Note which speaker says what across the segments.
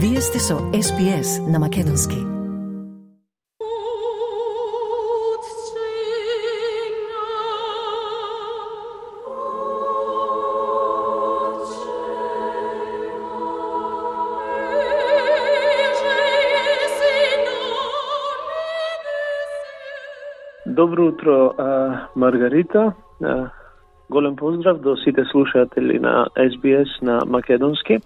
Speaker 1: Вие сте со SPS на Македонски.
Speaker 2: Добро утро, Маргарита. Голем поздрав до сите слушатели на SBS на Македонски.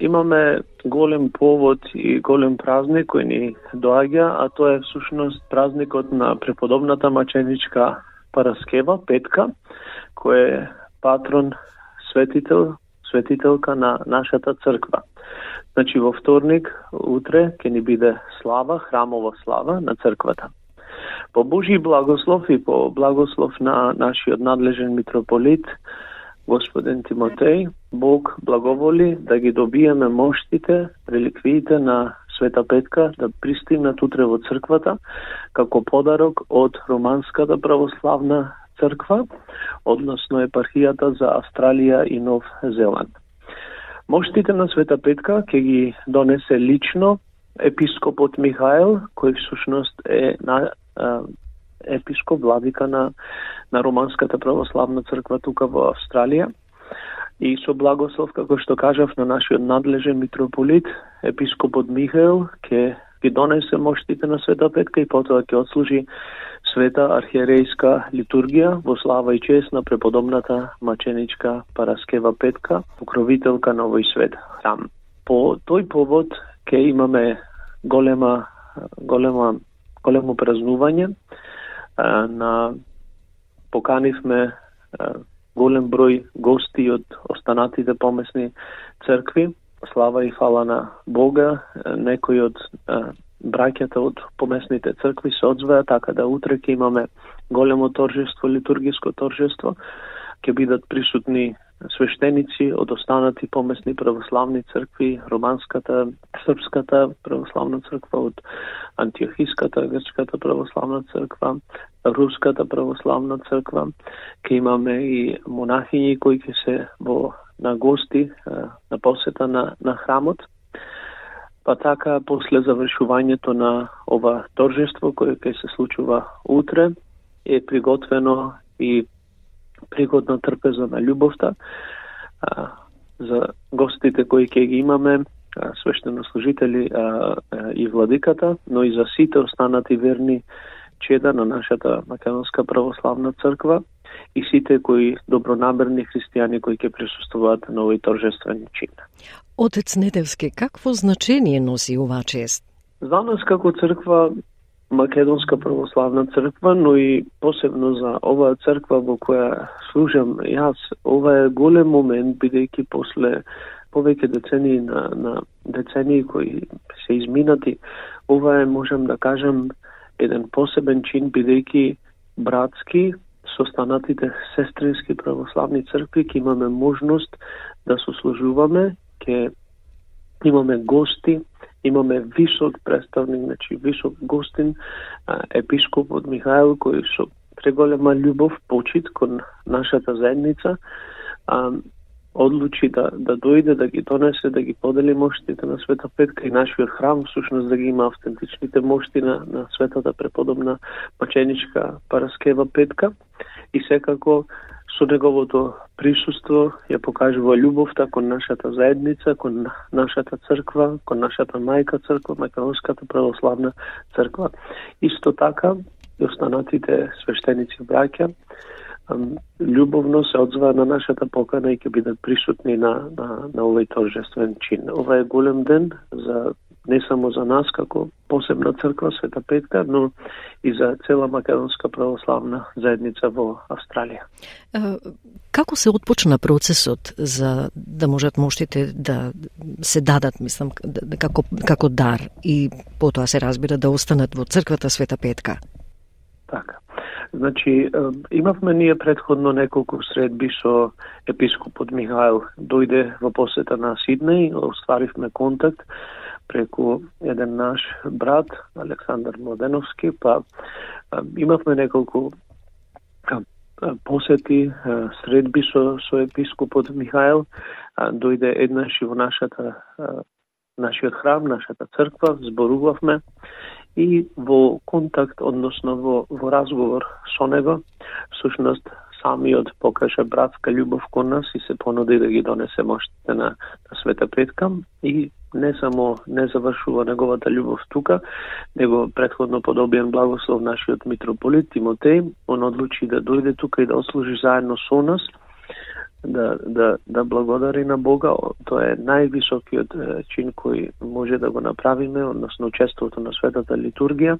Speaker 2: Имаме голем повод и голем празник кој ни доаѓа, а тоа е всушност празникот на преподобната маченичка Параскева, Петка, кој е патрон, светител, светителка на нашата црква. Значи во вторник, утре, ќе ни биде слава, храмова слава на црквата. По Божи благослов и по благослов на нашиот надлежен митрополит, Господин Тимотеј, Бог благоволи да ги добиеме моштите, реликвиите на Света Петка да пристигнат утре во црквата како подарок од Романската православна црква, односно епархијата за Австралија и Нов Зеланд. Моштите на Света Петка ќе ги донесе лично епископот Михаел, кој всушност е на епископ, владика на, на Романската православна црква тука во Австралија. И со благослов, како што кажав, на нашиот надлежен митрополит, епископот Михаел, ќе ги донесе моштите на Света Петка и потоа ќе отслужи света архиерејска литургија во слава и чест на преподобната маченичка Параскева Петка, покровителка на овој свет храм. По тој повод ќе имаме голема голема големо празнување на поканивме голем број гости од останатите помесни цркви. Слава и фала на Бога, некои од браќата од помесните цркви се одзваја, така да утре ќе имаме големо торжество, литургиско торжество. Ќе бидат присутни свештеници од останати помесни православни цркви, романската, српската православна црква, од антиохиската, грчката православна црква, руската православна црква. Ке имаме и монахињи кои ќе се во на гости на посета на, на храмот. Па така, после завршувањето на ова торжество, кое ќе се случува утре, е приготвено и пригодна трпеза на љубовта а, за гостите кои ќе ги имаме, а, свештенослужители а, а, и владиката, но и за сите останати верни чеда на нашата Македонска православна црква и сите кои добронамерни христијани кои ќе присуствуваат на овој торжествен чин.
Speaker 1: Отец Недевски, какво значение носи оваа чест?
Speaker 2: За нас како црква Македонска православна црква, но и посебно за оваа црква во која служам јас, ова е голем момент, бидејќи после повеќе децении на, на децении кои се изминати, ова е, можем да кажам еден посебен чин, бидејќи братски, со останатите сестрински православни цркви, ќе имаме можност да сослужуваме, ќе имаме гости, имаме висок представник, значи висок гостин, епископот Михаил, кој со преголема љубов, почит кон нашата заедница, а, одлучи да, да дојде, да ги донесе, да ги подели моштите на Света Петка и нашиот храм, всушност да ги има автентичните мошти на, на Светата преподобна Паченичка Параскева Петка. И секако со неговото присуство ја покажува љубовта така кон нашата заедница, кон нашата црква, кон нашата мајка црква, Македонската православна црква. Исто така и останатите свештеници браќа љубовно се одзва на нашата покана и ќе бидат присутни на, на, на овој торжествен чин. Ова е голем ден за не само за нас како посебна црква Света Петка, но и за цела македонска православна заедница во Австралија.
Speaker 1: Како се отпочна процесот за да можат моштите да се дадат, мислам, како, како дар и потоа се разбира да останат во црквата Света Петка?
Speaker 2: Така. Значи, имавме ние предходно неколку средби со епископот Михаил. Дојде во посета на Сиднеј, остваривме контакт преку еден наш брат, Александар Младеновски, па имавме неколку посети, средби со, со епископот Михаил, дојде еднаш и во нашата нашиот храм, нашата црква, зборувавме и во контакт, односно во, во разговор со него, всушност самиот покаже братска љубов кон нас и се понуди да ги донесе моштите на, на Света предкам и не само не завршува неговата љубов тука, него предходно подобиен благослов нашиот митрополит Тимотеј, он одлучи да дојде тука и да ослужи заедно со нас, да, да, да благодари на Бога. Тоа е највисокиот чин кој може да го направиме, односно честото на светата литургија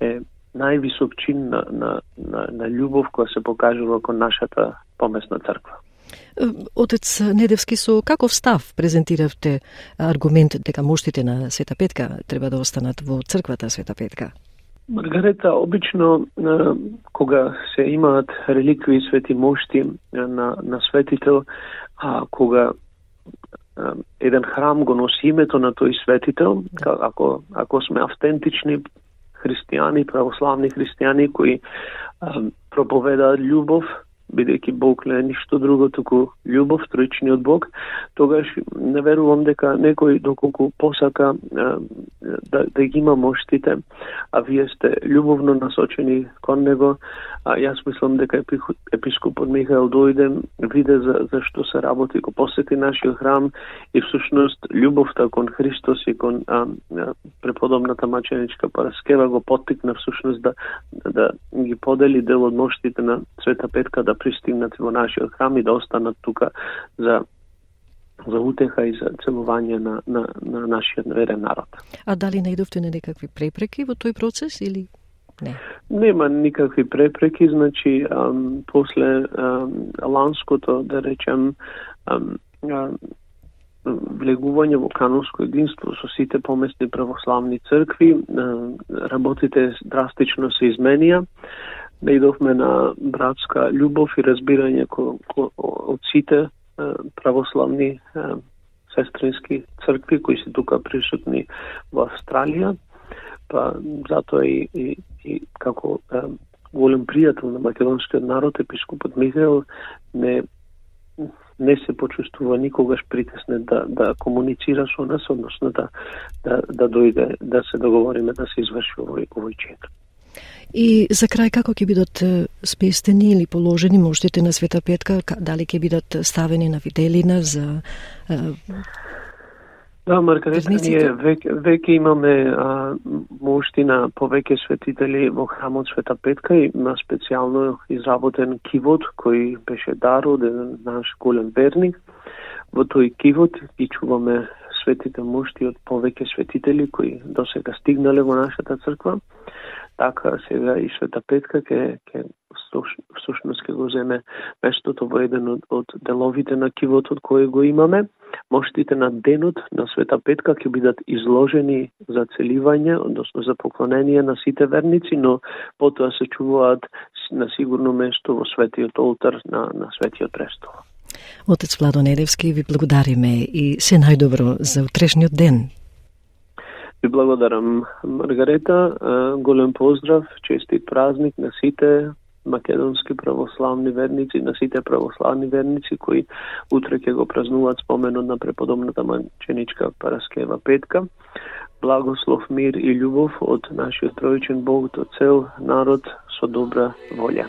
Speaker 2: е највисок чин на, на, на, на љубов која се покажува кон нашата помесна црква.
Speaker 1: Отец Недевски, со каков став презентиравте аргумент дека моштите на Света Петка треба да останат во црквата Света Петка?
Speaker 2: Маргарета, обично кога се имаат реликви свети мошти на, на светител, а кога еден храм го носи името на тој светител, ако, ако сме автентични христијани, православни христијани кои проповедаат љубов, бидејќи Бог не е ништо друго, туку љубов, троичниот Бог, тогаш не верувам дека некој доколку посака да, да ги има моштите, а вие сте љубовно насочени кон него, а јас мислам дека епископот Михаил дојде, виде за, за што се работи, го посети нашиот храм и всушност љубовта кон Христос и кон а, а, преподобната маченичка Параскева го поттикна всушност да, да ги подели дел од моштите на Света Петка да пристигнат во нашиот храм и да останат тука за за утеха и за целување на, на, на нашиот верен народ.
Speaker 1: А дали најдовте на некакви препреки во тој процес или не?
Speaker 2: Нема никакви препреки, значи ам, после ам, ланското, да речем, ам, ам, влегување во канонско единство со сите поместни православни цркви, работите драстично се изменија наидовме на братска љубов и разбирање ко, ко, од сите православни сестрински цркви кои се тука присутни во Австралија, па затоа и, и, и како е, голем пријател на македонскиот народ, епископот Михаил не не се почувствува никогаш притеснет да, да комуницира со нас, односно да, да, да дојде, да се договориме да се изврши овој, овој чин.
Speaker 1: И за крај како ќе бидат спестени или положени моштите на Света Петка, дали ќе бидат ставени на виделина за
Speaker 2: Да, Маргарета, ние веќе, веќе имаме а, мошти на повеќе светители во храмот Света Петка и на специјално изработен кивот кој беше дар од наш голем верник. Во тој кивот ги чуваме светите мошти од повеќе светители кои досега стигнале во нашата црква така сега и Света Петка ке, ке всушност ке го земе местото во еден од, од деловите на кивотот кој го имаме. Моштите на денот на Света Петка ќе бидат изложени за целивање, односно за поклонение на сите верници, но потоа се чуваат на сигурно место во светиот олтар на, на светиот престол.
Speaker 1: Отец Владо Недевски, ви благодариме и се најдобро за утрешниот ден.
Speaker 2: Ви благодарам, Маргарета. Голем поздрав, честит празник на сите македонски православни верници, на сите православни верници кои утре ќе го празнуваат споменот на преподобната маченичка Параскева Петка. Благослов, мир и љубов од нашиот тројчен Бог до цел народ со добра волја.